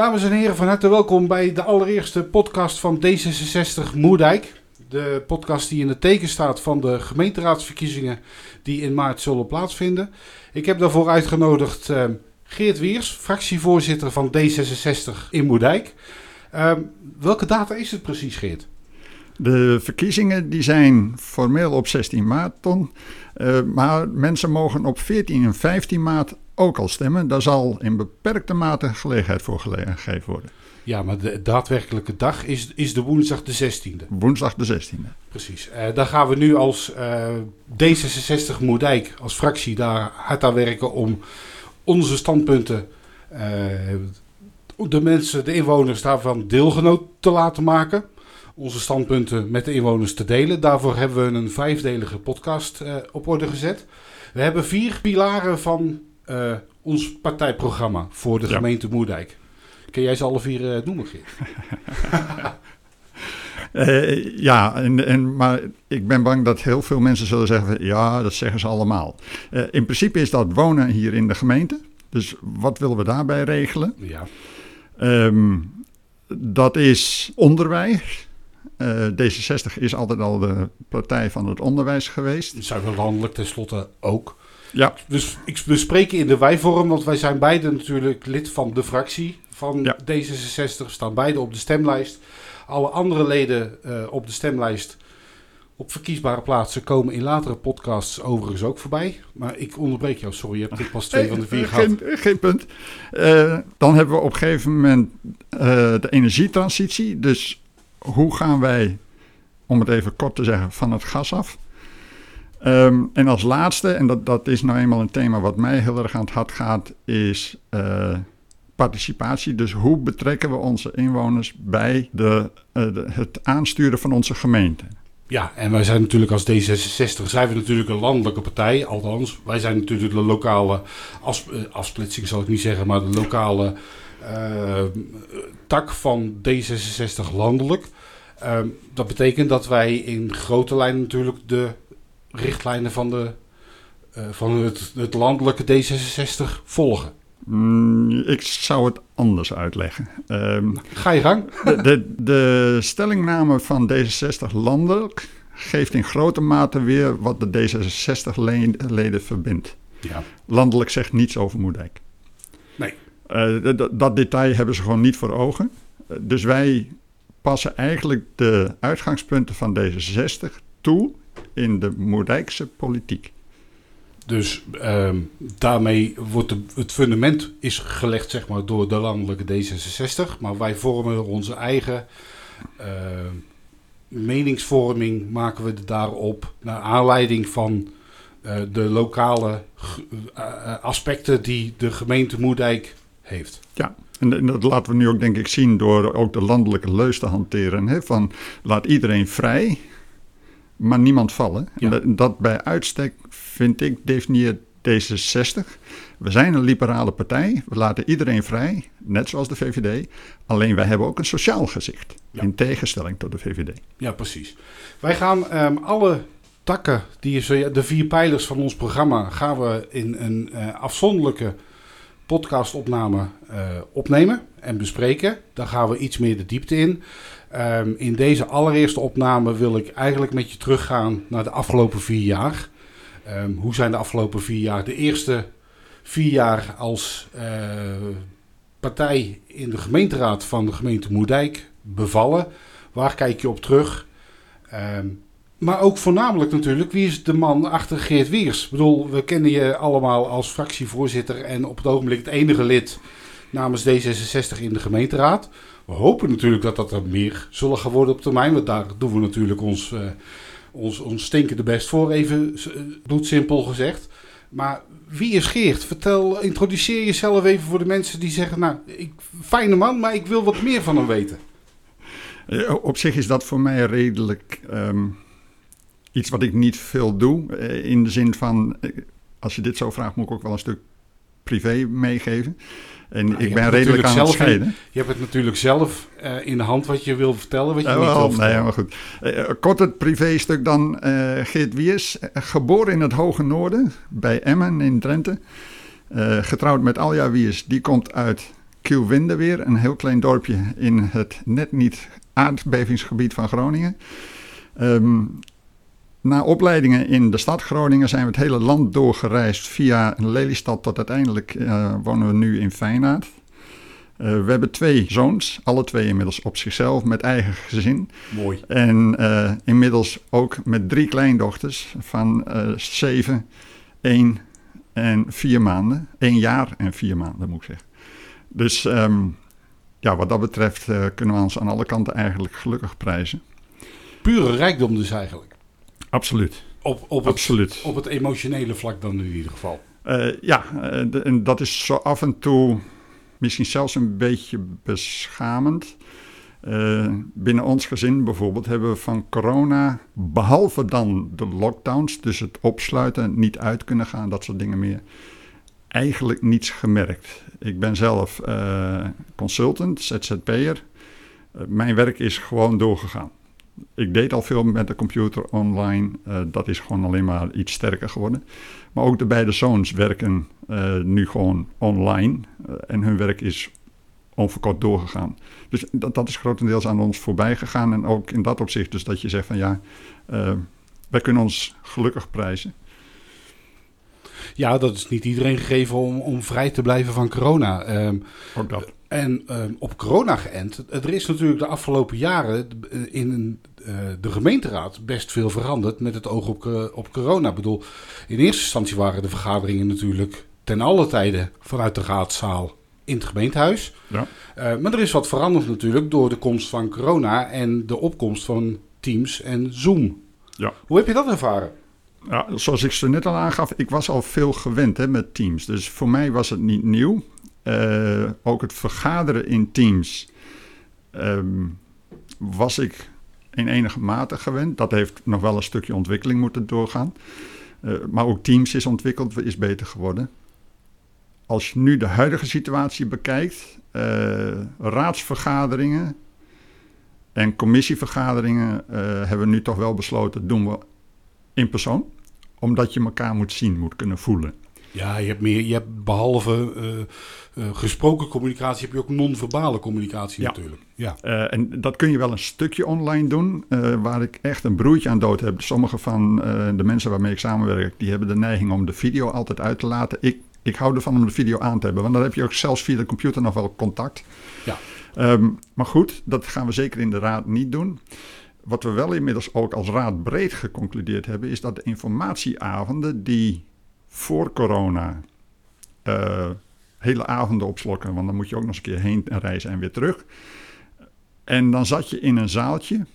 Dames en heren, van harte welkom bij de allereerste podcast van D66 Moerdijk. De podcast die in het teken staat van de gemeenteraadsverkiezingen die in maart zullen plaatsvinden. Ik heb daarvoor uitgenodigd uh, Geert Wiers, fractievoorzitter van D66 in Moerdijk. Uh, welke data is het precies, Geert? De verkiezingen die zijn formeel op 16 maart, Ton. Uh, maar mensen mogen op 14 en 15 maart ook al stemmen. Daar zal in beperkte mate gelegenheid voor gegeven worden. Ja, maar de daadwerkelijke dag is, is de woensdag de 16e. Woensdag de 16e. Precies. Uh, daar gaan we nu als uh, D66 Moerdijk, als fractie, daar hard aan werken om onze standpunten, uh, de mensen, de inwoners daarvan deelgenoot te laten maken. Onze standpunten met de inwoners te delen. Daarvoor hebben we een vijfdelige podcast op orde gezet. We hebben vier pilaren van uh, ons partijprogramma voor de ja. gemeente Moerdijk. Kun jij ze alle vier uh, noemen, Geert? uh, ja, en, en, maar ik ben bang dat heel veel mensen zullen zeggen: ja, dat zeggen ze allemaal. in principe is dat wonen hier in de gemeente. Dus wat willen we daarbij regelen? Ja. Um, dat is onderwijs. Uh, D66 is altijd al de partij van het onderwijs geweest. Zijn we landelijk tenslotte ook? Ja. Dus ik, we spreken in de wijvorm, want wij zijn beide natuurlijk lid van de fractie van ja. D66. staan beide op de stemlijst. Alle andere leden uh, op de stemlijst op verkiesbare plaatsen komen in latere podcasts overigens ook voorbij. Maar ik onderbreek jou, sorry, je hebt dit pas twee van de vier gehad. Geen, geen punt. Uh, dan hebben we op een gegeven moment uh, de energietransitie. Dus hoe gaan wij, om het even kort te zeggen, van het gas af? Um, en als laatste, en dat, dat is nou eenmaal een thema wat mij heel erg aan het hart gaat, is uh, participatie. Dus hoe betrekken we onze inwoners bij de, uh, de, het aansturen van onze gemeente? Ja, en wij zijn natuurlijk als D66 zijn we natuurlijk een landelijke partij. Althans, wij zijn natuurlijk de lokale uh, afsplitsing, zal ik niet zeggen, maar de lokale tak van D66 landelijk. Ehm, dat betekent dat wij in grote lijnen natuurlijk de richtlijnen van, de, uh, van het, het landelijke D66 volgen? Mm, ik zou het anders uitleggen. Um, Ga je gang. De, de, de, stellingname van D66 landelijk geeft in grote mate weer wat de D66-leden verbindt. Ja. Landelijk zegt niets over Moerdijk. Nee. Uh, dat detail hebben ze gewoon niet voor ogen. Uh, dus wij passen eigenlijk de uitgangspunten van D66 toe in de Moerdijkse politiek. Dus uh, daarmee wordt de, het fundament is gelegd zeg maar, door de landelijke D66. Maar wij vormen onze eigen uh, meningsvorming, maken we daarop naar aanleiding van uh, de lokale uh, aspecten die de gemeente Moerdijk heeft. Ja, en dat laten we nu ook denk ik zien door ook de landelijke leus te hanteren. Hè, van laat iedereen vrij maar niemand vallen. Ja. Dat, dat, bij uitstek vind ik definieert D66. We zijn een liberale partij. We laten iedereen vrij, net zoals de VVD. Alleen wij hebben ook een sociaal gezicht. Ja. In tegenstelling tot de VVD. Ja, precies. Wij gaan um, alle takken, die de vier pijlers van ons programma, gaan we in een uh, afzonderlijke podcastopname uh, opnemen en bespreken. Daar gaan we iets meer de diepte in. Um, in deze allereerste opname wil ik eigenlijk met je teruggaan naar de afgelopen vier jaar. Um, hoe zijn de afgelopen vier jaar? De eerste vier jaar als uh, partij in de gemeenteraad van de gemeente Moerdijk bevallen. Waar kijk je op terug? Um, maar ook voornamelijk natuurlijk, wie is de man achter Geert Wiers? Ik bedoel, we kennen je allemaal als fractievoorzitter en op het ogenblik het enige lid namens D66 in de gemeenteraad. We hopen natuurlijk dat dat er meer zullen gaan worden op termijn. Want daar doen we natuurlijk ons, uh, ons, ons stinkende best voor, even uh, simpel gezegd. Maar wie is Geert? Vertel, introduceer jezelf even voor de mensen die zeggen... nou, ik, fijne man, maar ik wil wat meer van hem weten. Uh, op zich is dat voor mij redelijk um, iets wat ik niet veel doe. in de zin van, als je dit zo vraagt, moet ik ook wel een stuk privé meegeven. En nou, ik ben redelijk aan het scheiden. je hebt het natuurlijk zelf uh, in de hand wat je wil vertellen, wat je ja, niet wel, Nee, maar goed. Uh, kort het privéstuk dan. Uh, Geert Wiers, geboren in het Hoge Noorden, bij Emmen in Drenthe. getrouwd met Alja Wiers, die komt uit Kielwinde weer, een heel klein dorpje in het net niet aardbevingsgebied van Groningen. Ehm, na opleidingen in de stad Groningen zijn we het hele land doorgereisd via Lelystad tot uiteindelijk uh, wonen we nu in Feyenaard. Uh, we hebben twee zoons, alle twee inmiddels op zichzelf met eigen gezin. Mooi. En uh, inmiddels ook met drie kleindochters van zeven, één en vier maanden. Eén jaar en vier maanden moet ik zeggen. Dus um, ja, wat dat betreft kunnen we ons aan alle kanten eigenlijk gelukkig prijzen. Pure rijkdom dus eigenlijk. Absoluut. Op, op, het, Absoluut. op het emotionele vlak dan in ieder geval. Uh, ja, uh, en dat is zo af en toe misschien zelfs een beetje beschamend. Uh, binnen ons gezin bijvoorbeeld hebben we van corona, behalve dan de lockdowns, dus het opsluiten, niet uit kunnen gaan, dat soort dingen meer, eigenlijk niets gemerkt. Ik ben zelf consultant, ZZP'er. mijn werk is gewoon doorgegaan ik deed al veel met de computer online. Uh, dat is gewoon alleen maar iets sterker geworden. Maar ook de beide zoons werken uh, nu gewoon online. Uh, en hun werk is onverkort doorgegaan. Dus dat, dat is grotendeels aan ons voorbij gegaan. En ook in dat opzicht dus dat je zegt van ja, wij kunnen ons gelukkig prijzen. Ja, dat is niet iedereen gegeven om, om vrij te blijven van corona. Um, ook dat. En um, op corona geënt. Er is natuurlijk de afgelopen jaren in uh, de gemeenteraad best veel veranderd met het oog op, uh, op corona. Ik bedoel, in eerste instantie waren de vergaderingen natuurlijk ten alle tijde vanuit de raadzaal in het gemeentehuis. Ja. Maar er is wat veranderd natuurlijk door de komst van corona en de opkomst van Teams en Zoom. Ja. Hoe heb je dat ervaren? Ja, zoals ik ze net al aangaf, ik was al veel gewend hè, met Teams. Dus voor mij was het niet nieuw. Ook het vergaderen in Teams um, was ik in enige mate gewend. Dat heeft nog wel een stukje ontwikkeling moeten doorgaan. Uh, maar ook Teams is ontwikkeld, is beter geworden. Als je nu de huidige situatie bekijkt, uh, raadsvergaderingen en commissievergaderingen hebben we nu toch wel besloten, doen we in persoon. Omdat je elkaar moet zien, moet kunnen voelen. Ja, je hebt, meer, je hebt behalve uh, gesproken communicatie, heb je ook non-verbale communicatie natuurlijk. Ja. Uh, en dat kun je wel een stukje online doen, waar ik echt een broertje aan dood heb. Sommige van de mensen waarmee ik samenwerk, die hebben de neiging om de video altijd uit te laten. Ik, ik hou ervan om de video aan te hebben, want dan heb je ook zelfs via de computer nog wel contact. Ja. Um, maar goed, dat gaan we zeker in de raad niet doen. Wat we wel inmiddels ook als raad breed geconcludeerd hebben, is dat de informatieavonden die voor corona uh, hele avonden opslokken. Want dan moet je ook nog eens een keer heen reizen en weer terug. En dan zat je in een zaaltje.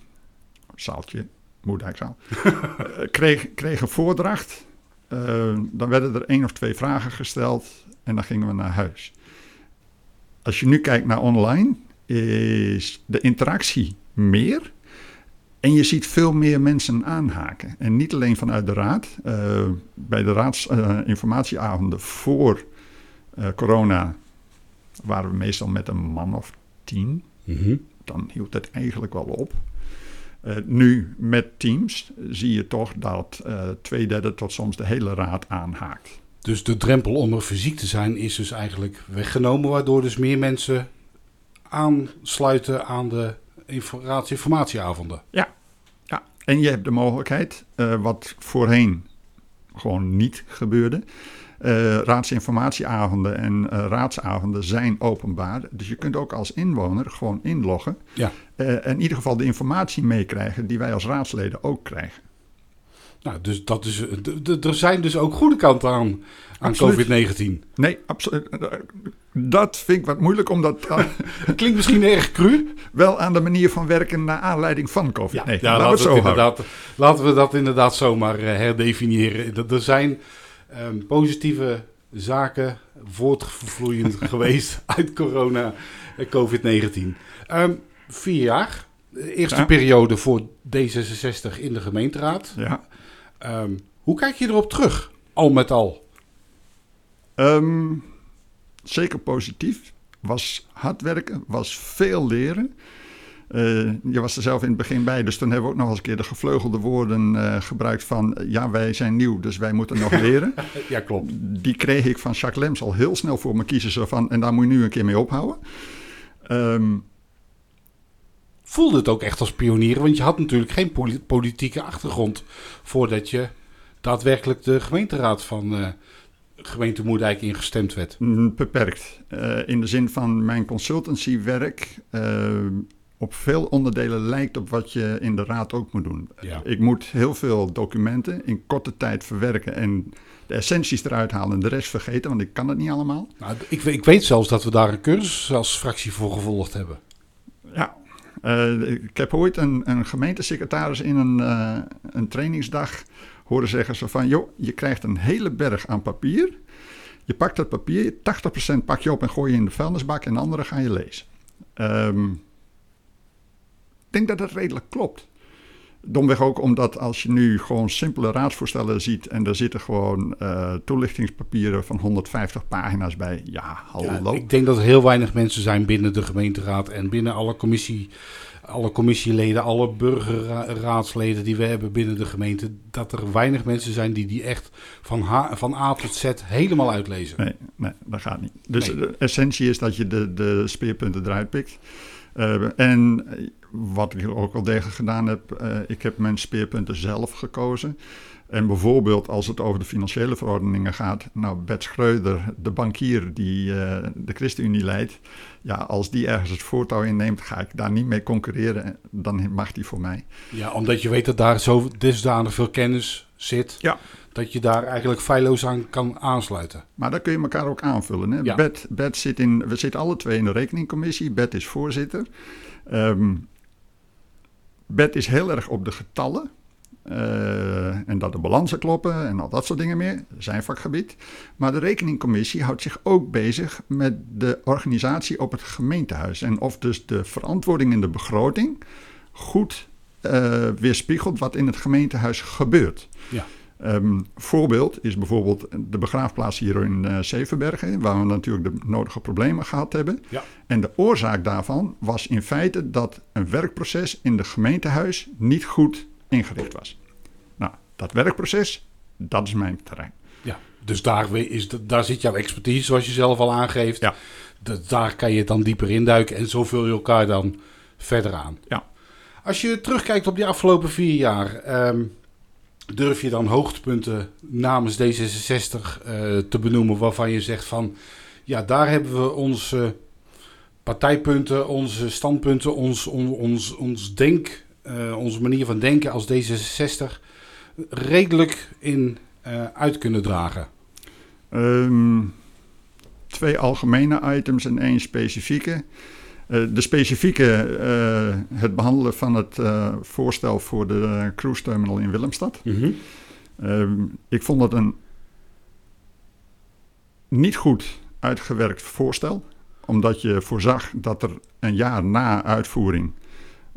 Zaaltje, Moerdijkzaal. uh, kreeg, kreeg een voordracht. Uh, dan werden er één of twee vragen gesteld. En dan gingen we naar huis. Als je nu kijkt naar online, is de interactie meer. En je ziet veel meer mensen aanhaken. En niet alleen vanuit de raad. Uh, bij de raadsinformatieavonden uh, voor uh, corona waren we meestal met een man of tien. Mm -hmm. Dan hield het eigenlijk wel op. Uh, nu met Teams zie je toch dat twee derde tot soms de hele raad aanhaakt. Dus de drempel om er fysiek te zijn is dus eigenlijk weggenomen, waardoor dus meer mensen aansluiten aan de informatieavonden. Ja, ja. en je hebt de mogelijkheid, uh, wat voorheen gewoon niet gebeurde. Uh, raadsinformatieavonden en uh, raadsavonden zijn openbaar. Dus je kunt ook als inwoner gewoon inloggen. Ja. en in ieder geval de informatie meekrijgen die wij als raadsleden ook krijgen. Nou, dus dat is, er zijn dus ook goede kanten aan, aan COVID-19. Nee, absoluut. Dat vind ik wat moeilijk, omdat... Klinkt misschien erg cru. Wel aan de manier van werken naar aanleiding van COVID. Ja, ja laten, we laten we dat inderdaad zomaar herdefiniëren. Er zijn um, positieve zaken voortvloeiend geweest uit corona en COVID-19. Um, vier jaar. De eerste ja. periode voor D66 in de gemeenteraad. Ja. Um, hoe kijk je erop terug, al met al? Um, zeker positief. Was hard werken, was veel leren. Eh, je was er zelf in het begin bij, dus toen hebben we ook nog eens een keer de gevleugelde woorden eh, gebruikt van... ja, wij zijn nieuw, dus wij moeten nog leren. ja, klopt. Die kreeg ik van Jacques Lems al heel snel voor me kiezen. Zo van, en daar moet je nu een keer mee ophouden. Ehm, Voelde het ook echt als pionier, want je had natuurlijk geen poli- politieke achtergrond... voordat je daadwerkelijk de gemeenteraad van eh gemeente Moerdijk ingestemd werd. Mm, Beperkt. Eh, in de zin van mijn consultancywerk eh, op veel onderdelen lijkt op wat je in de raad ook moet doen. Ja. Ik moet heel veel documenten in korte tijd verwerken en de essenties eruit halen en de rest vergeten, want ik kan het niet allemaal. Nou, ik, ik weet zelfs dat we daar een cursus als fractie voor gevolgd hebben. Ja. Eh, ik heb ooit een, een gemeentesecretaris in een, eh, een trainingsdag horen zeggen zo van... joh, je krijgt een hele berg aan papier. Je pakt dat papier, 80% pak je op en gooi je in de vuilnisbak... en de andere ga je lezen. Ehm, ik denk dat dat redelijk klopt. Domweg ook omdat als je nu gewoon simpele raadsvoorstellen ziet... en daar zitten gewoon eh, toelichtingspapieren van 150 pagina's bij. Ja, hallo. Ja, ik denk dat er heel weinig mensen zijn binnen de gemeenteraad en binnen alle, commissie, alle commissieleden, alle burgerraadsleden die we hebben binnen de gemeente. Dat er weinig mensen zijn die die echt van, H, van A tot Z helemaal uitlezen. Nee, nee, dat gaat niet. Dus Nee. de essentie is dat je de, de speerpunten eruit pikt. Eh, en wat ik ook al degelijk gedaan heb, eh, ik heb mijn speerpunten zelf gekozen. En bijvoorbeeld als het over de financiële verordeningen gaat, nou Bert Schreuder, de bankier die eh, de ChristenUnie leidt, ja, als die ergens het voortouw inneemt, ga ik daar niet mee concurreren, dan mag die voor mij. Ja, omdat je weet dat daar zo dusdanig veel kennis zit, Ja. dat je daar eigenlijk feilloos aan kan aansluiten. Maar dan kun je elkaar ook aanvullen. Hè? Ja. Bert, Bert zit in, we zitten alle twee in de rekeningcommissie. Bert is voorzitter. Ehm Bert is heel erg op de getallen. eh, en dat de balansen kloppen en al dat soort dingen meer. Zijn vakgebied. Maar de rekeningcommissie houdt zich ook bezig met de organisatie op het gemeentehuis. En of dus de verantwoording in de begroting goed eh, weerspiegelt wat in het gemeentehuis gebeurt. Ja. Ehm, voorbeeld is bijvoorbeeld de begraafplaats hier in eh Zevenbergen, waar we natuurlijk de nodige problemen gehad hebben. Ja. En de oorzaak daarvan was in feite dat een werkproces in het gemeentehuis niet goed ingericht was. Nou, dat werkproces, dat is mijn terrein. Ja, dus daar, is, de- daar zit jouw expertise, zoals je zelf al aangeeft. Ja. Dat- daar kan je dan dieper induiken en zo vul je elkaar dan verder aan. Ja. Als je terugkijkt op die afgelopen vier jaar, ehm, durf je dan hoogtepunten namens D66 eh, te benoemen waarvan je zegt van, ja, daar hebben we onze partijpunten, onze standpunten, ons, on- ons, ons denk, eh, onze manier van denken als D66 redelijk in eh, uit kunnen dragen. Ehm, twee algemene items en één specifieke. Eh, de specifieke, eh, het behandelen van het eh, voorstel voor de cruise terminal in Willemstad. Ehm, ik vond het een niet goed uitgewerkt voorstel, omdat je voorzag dat er een jaar na uitvoering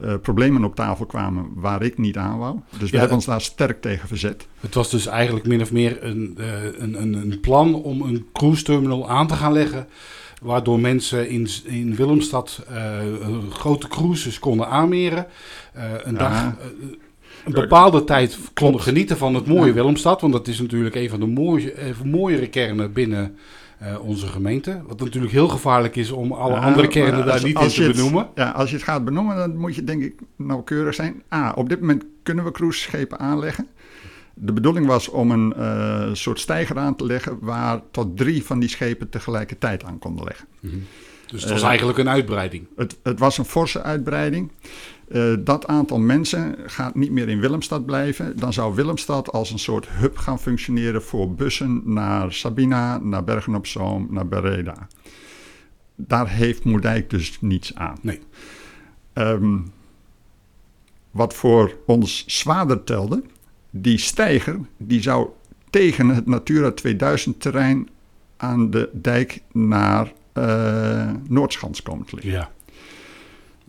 eh, problemen op tafel kwamen waar ik niet aan wou. Dus we Ja, hebben ons daar sterk tegen verzet. Het was dus eigenlijk min of meer een, eh, een, een, een plan om een cruise terminal aan te gaan leggen. Waardoor mensen in, in Willemstad eh, grote cruises konden aanmeren. Een, dag, een bepaalde tijd konden genieten van het mooie Ja. Willemstad. Want dat is natuurlijk een van de mooie, mooiere kernen binnen eh, onze gemeente. Wat natuurlijk heel gevaarlijk is om alle Ja, andere kernen maar daar als- niet als in te het- benoemen. Ja, als je het gaat benoemen, dan moet je denk ik nauwkeurig zijn. A, op dit moment kunnen we cruiseschepen aanleggen. De bedoeling was om een eh, soort steiger aan te leggen waar tot drie van die schepen tegelijkertijd aan konden leggen. Dus het was Eh, eigenlijk een uitbreiding. Het, het was een forse uitbreiding. Eh, dat aantal mensen gaat niet meer in Willemstad blijven. Dan zou Willemstad als een soort hub gaan functioneren voor bussen naar Sabina, naar Bergen op Zoom, naar Bereda. Daar heeft Moerdijk dus niets aan. Nee. Ehm, wat voor ons zwaarder telde, die steiger die zou tegen het Natura 2000 terrein aan de dijk naar eh, Noordschans komen te liggen. Ja.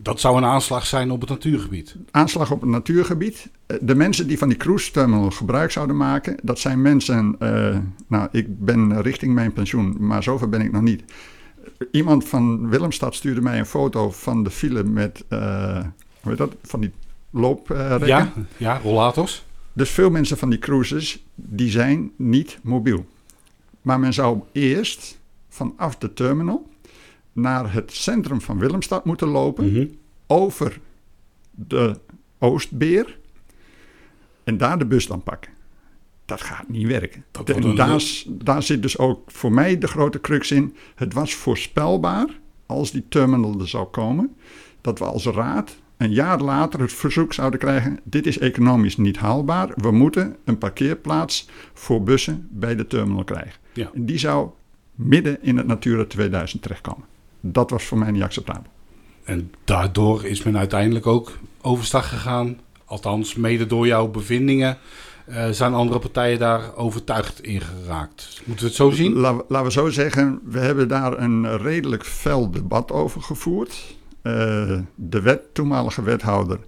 Dat zou een aanslag zijn op het natuurgebied. Aanslag op het natuurgebied. Eh, De mensen die van die cruise terminal gebruik zouden maken, dat zijn mensen, eh, nou ik ben richting mijn pensioen, maar zover ben ik nog niet. Iemand van Willemstad stuurde mij een foto van de file met, uh, hoe heet dat, van die looprekken. ja, ja, rollators. Dus veel mensen van die cruises, die zijn niet mobiel. Maar men zou eerst vanaf de terminal naar het centrum van Willemstad moeten lopen, Mhm. over de Oostbeer en daar de bus dan pakken. Dat gaat niet werken. Daar, zit dus ook voor mij de grote crux in. Het was voorspelbaar, als die terminal er zou komen, dat we als raad een jaar later het verzoek zouden krijgen: dit is economisch niet haalbaar. We moeten een parkeerplaats voor bussen bij de terminal krijgen. Ja. En die zou midden in het Natura 2000 terechtkomen. Dat was voor mij niet acceptabel. En daardoor is men uiteindelijk ook overstag gegaan. Althans, mede door jouw bevindingen eh, zijn andere partijen daar overtuigd in geraakt. Moeten we het zo zien? La- laten we zo zeggen, we hebben daar een redelijk fel debat over gevoerd. Eh, de wet, toenmalige wethouder,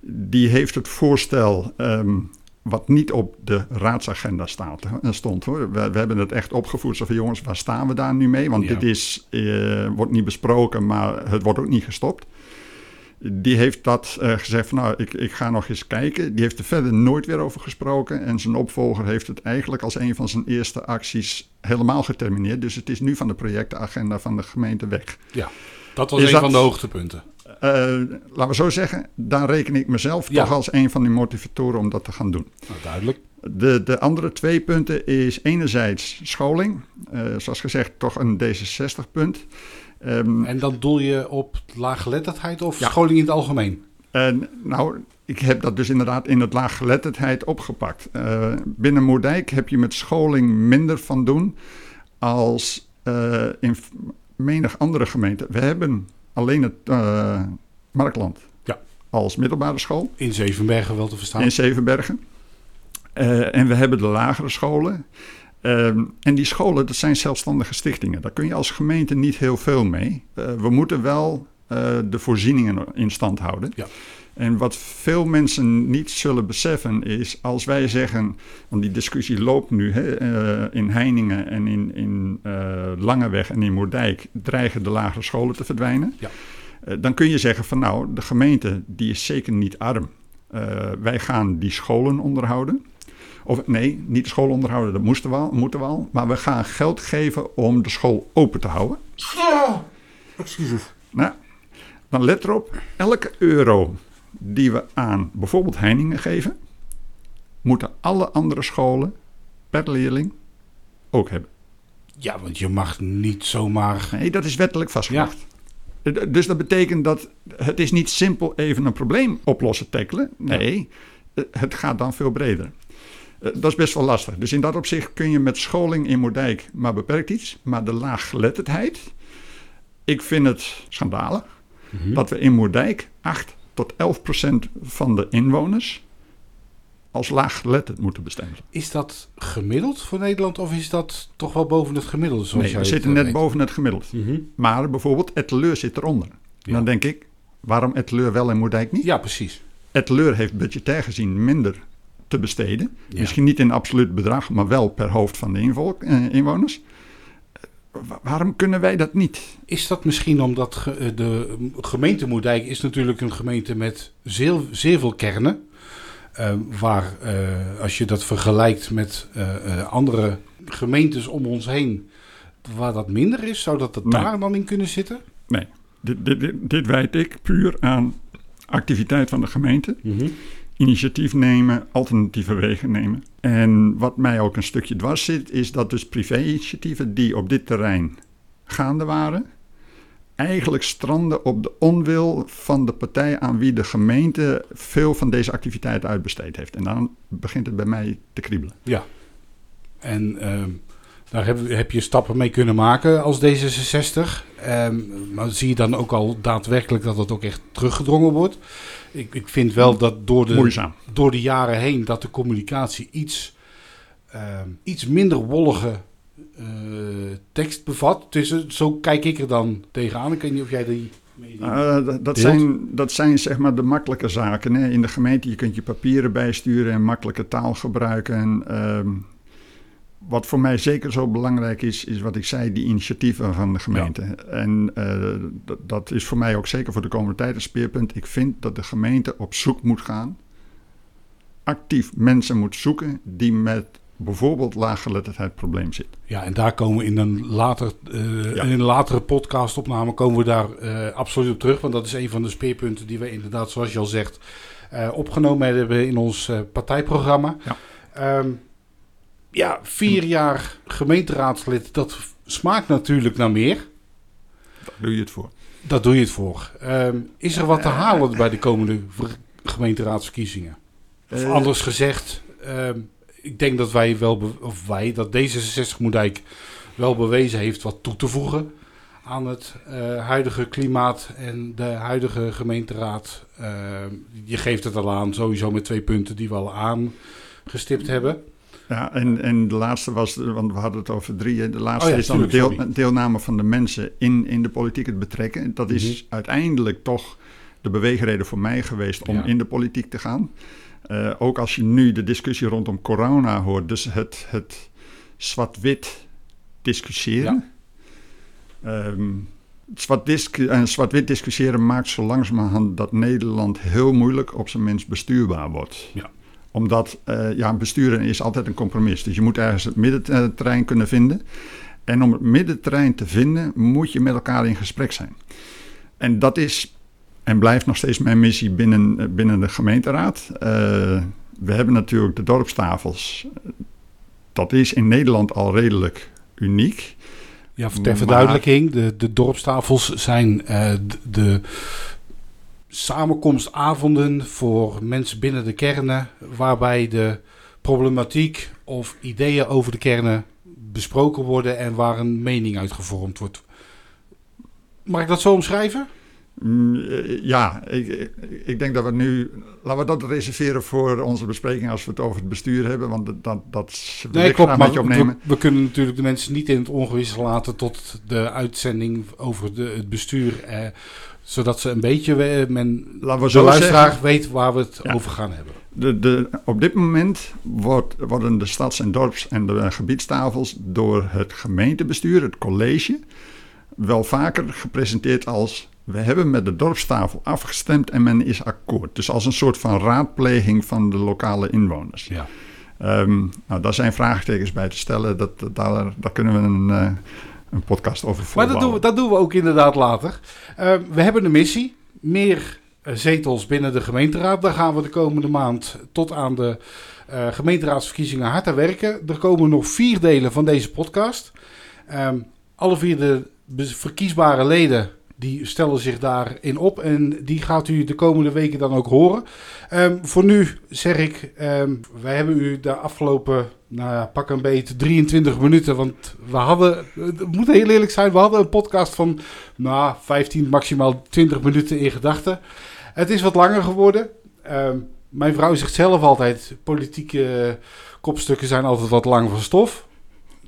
die heeft het voorstel, ehm, wat niet op de raadsagenda staat, stond hoor. We, we hebben het echt opgevoerd, zo van jongens, waar staan we daar nu mee? Want Ja. dit is, eh, wordt niet besproken, maar het wordt ook niet gestopt. Die heeft dat eh, gezegd van nou, ik, ik ga nog eens kijken. Die heeft er verder nooit weer over gesproken. En zijn opvolger heeft het eigenlijk als een van zijn eerste acties helemaal getermineerd. Dus het is nu van de projectenagenda van de gemeente weg. Dat was Is een dat- van de hoogtepunten. Eh, laten we zo zeggen, daar reken ik mezelf Ja. toch als een van die motivatoren om dat te gaan doen. Nou, duidelijk. De, de andere twee punten is enerzijds scholing. Eh, zoals gezegd, toch een D66-punt. Ehm, En dan doel je op laaggeletterdheid of Ja. scholing in het algemeen? En nou, ik heb dat dus inderdaad in het laaggeletterdheid opgepakt. Eh, binnen Moerdijk heb je met scholing minder van doen als in menig andere gemeenten. We hebben alleen het eh, Markland Ja. als middelbare school In Zevenbergen wel te verstaan. in Zevenbergen. Eh, en we hebben de lagere scholen. Ehm, en die scholen, dat zijn zelfstandige stichtingen. Daar kun je als gemeente niet heel veel mee. Eh, we moeten wel de voorzieningen in stand houden. Ja. En wat veel mensen niet zullen beseffen is, als wij zeggen, want die discussie loopt nu hè, eh, in Heiningen en in, in eh, Langeweg en in Moerdijk, dreigen de lagere scholen te verdwijnen. Ja. Eh, dan kun je zeggen van nou, de gemeente die is zeker niet arm. Eh, wij gaan die scholen onderhouden. Of nee, niet de school onderhouden, dat moesten we al, moeten we al. Maar we gaan geld geven om de school open te houden. Excuses. Nou, dan let erop, elke euro die we aan bijvoorbeeld Heiningen geven, moeten alle andere scholen per leerling ook hebben. Ja, want je mag niet zomaar... Nee, dat is wettelijk vastgelegd. Eh, Dus dat betekent dat het is niet simpel even een probleem oplossen, tackelen. Nee, eh, het gaat dan veel breder. Eh, Dat is best wel lastig. Dus in dat opzicht kun je met scholing in Moerdijk maar beperkt iets. Maar de laaggeletterdheid, ik vind het schandalig Mhm. dat we in Moerdijk 8 tot 11 procent van de inwoners als laaggeletterd moeten bestemmen. Is dat gemiddeld voor Nederland of is dat toch wel boven het gemiddelde? Zoals Nee, we zitten eh, net boven het gemiddeld. Mhm. Maar bijvoorbeeld Etteleur zit eronder. Ja. Dan denk ik, waarom Etteleur wel en Moerdijk niet? Ja, precies. Etteleur heeft budgetair gezien minder te besteden. Ja. Misschien niet in absoluut bedrag, maar wel per hoofd van de eh, inwoners. Wa- waarom kunnen wij dat niet? Is dat misschien omdat ge- eh, de gemeente Moerdijk is natuurlijk een gemeente met zeer, zeer veel kernen. eh, waar, eh, als je dat vergelijkt met eh, eh, andere gemeentes om ons heen, waar dat minder is, zou dat Nee. daar dan in kunnen zitten? Dit, dit, dit, dit wijd ik puur aan activiteit van de gemeente. Initiatief nemen, alternatieve wegen nemen. En wat mij ook een stukje dwars zit, is dat dus privé-initiatieven die op dit terrein gaande waren, eigenlijk stranden op de onwil van de partij aan wie de gemeente veel van deze activiteit uitbesteed heeft. En dan begint het bij mij te kriebelen. En ehm, daar heb, heb je stappen mee kunnen maken als D66. Ehm, maar zie je dan ook al daadwerkelijk dat het ook echt teruggedrongen wordt? Ik, ik vind wel dat door de, Moeizaam. door de jaren heen dat de communicatie iets, ehm, iets minder wollige eh, tekst bevat. Dus eh, zo kijk ik er dan tegenaan. Ik weet niet of jij die... Uh, dat, zijn, dat zijn zeg maar de makkelijke zaken. Hè? In de gemeente je kunt je papieren bijsturen en makkelijke taal gebruiken. En, ehm, wat voor mij zeker zo belangrijk is, is wat ik zei, die initiatieven van de gemeente. En uh, dat is voor mij ook zeker voor de komende tijd een speerpunt. Ik vind dat de gemeente op zoek moet gaan, actief mensen moet zoeken die met bijvoorbeeld laaggeletterdheid probleem zit. Ja, en daar komen we in een, later, uh, in een latere podcastopname komen we daar uh, absoluut op terug. Want dat is een van de speerpunten die we inderdaad, zoals je al zegt, opgenomen hebben in ons partijprogramma. Ja. Um, ja, vier jaar gemeenteraadslid, dat smaakt natuurlijk naar meer. Daar doe je het voor. Daar doe je het voor. Um, is er wat te halen bij de komende gemeenteraadsverkiezingen? Of anders gezegd, um, ik denk dat wij wel, of wij, dat D66 Moerdijk wel bewezen heeft wat toe te voegen aan het uh, huidige klimaat en de huidige gemeenteraad. Uh, je geeft het al aan, sowieso met twee punten die we al aangestipt hebben. Ja, en, en de laatste was, want we hadden het over drie. De laatste oh ja, is dan de deel, deelname van de mensen in, in de politiek het betrekken. Dat is mm-hmm. uiteindelijk toch de beweegreden voor mij geweest om ja. in de politiek te gaan. Uh, ook als je nu de discussie rondom corona hoort, dus het, het zwart-wit discussiëren. Ja. Um, zwart-wit zwart discussiëren maakt zo langzamerhand dat Nederland heel moeilijk op zijn minst bestuurbaar wordt. Ja. Omdat uh, ja, besturen is altijd een compromis. Dus je moet ergens het middenterrein kunnen vinden. En om het middenterrein te vinden, moet je met elkaar in gesprek zijn. En dat is en blijft nog steeds mijn missie binnen, eh, binnen de gemeenteraad. Uh, we hebben natuurlijk de dorpstafels. Dat is in Nederland al redelijk uniek. Ja, ter verduidelijking, de, de dorpstafels zijn uh, de, de samenkomstavonden voor mensen binnen de kernen, waarbij de problematiek of ideeën over de kernen besproken worden en waar een mening uitgevormd wordt. Mag ik dat zo omschrijven? Mm, eh, ja, ik, ik, denk dat we nu. Laten we dat reserveren voor onze bespreking als we het over het bestuur hebben. Want dat, dat wil nee, ik klopt, met je opnemen. We, we, kunnen natuurlijk de mensen niet in het ongewis laten tot de uitzending over de, het bestuur. Eh, zodat ze een beetje. Eh, men, Laten we de zo luisteraar zeggen, weet waar we het over gaan hebben. De, de, op dit moment wordt, worden de stads- en dorps- en de gebiedstafels door het gemeentebestuur, het college, wel vaker gepresenteerd als we hebben met de dorpstafel afgestemd en men is akkoord. Dus als een soort van raadpleging van de lokale inwoners. Ja. Um, nou, daar zijn vraagtekens bij te stellen. Dat, daar, daar kunnen we een, uh, een podcast over voeren. Maar dat doen, we, dat doen we ook inderdaad later. Uh, we hebben een missie. Meer uh, zetels binnen de gemeenteraad. Daar gaan we de komende maand tot aan de uh, gemeenteraadsverkiezingen hard aan werken. Er komen nog vier delen van deze podcast. Um, alle vier de verkiesbare leden die stellen zich daarin op en die gaat u de komende weken dan ook horen. Um, voor nu zeg ik, um, wij hebben u de afgelopen, nou ja, pak een beetje 23 minuten, want we hadden, het moet heel eerlijk zijn, we hadden een podcast van, nou, 15, maximaal 20 minuten in gedachten. Het is wat langer geworden. Um, mijn vrouw zegt zelf altijd, politieke kopstukken zijn altijd wat lang van stof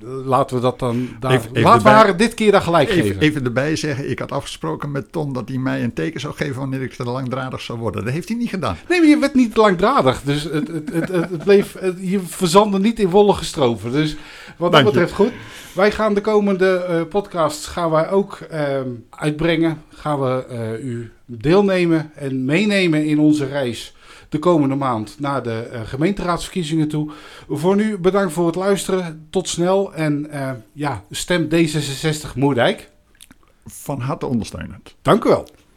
laten we dat dan daar. Even, laten we haar dit keer dan gelijk even, geven. Even erbij zeggen: ik had afgesproken met Ton dat hij mij een teken zou geven wanneer ik te langdradig zou worden. Dat heeft hij niet gedaan. Nee, maar je werd niet langdradig. Dus het, het, het, het, bleef, je verzandde niet in wollige stroven. Dus wat dat betreft goed. Wij gaan de komende uh, podcasts gaan wij ook uh, uitbrengen. Gaan we uh, u deelnemen en meenemen in onze reis de komende maand naar de uh, gemeenteraadsverkiezingen toe. Voor nu bedankt voor het luisteren. Tot snel en uh, ja, stem D66 Moerdijk. Van harte ondersteunend. Dank u wel.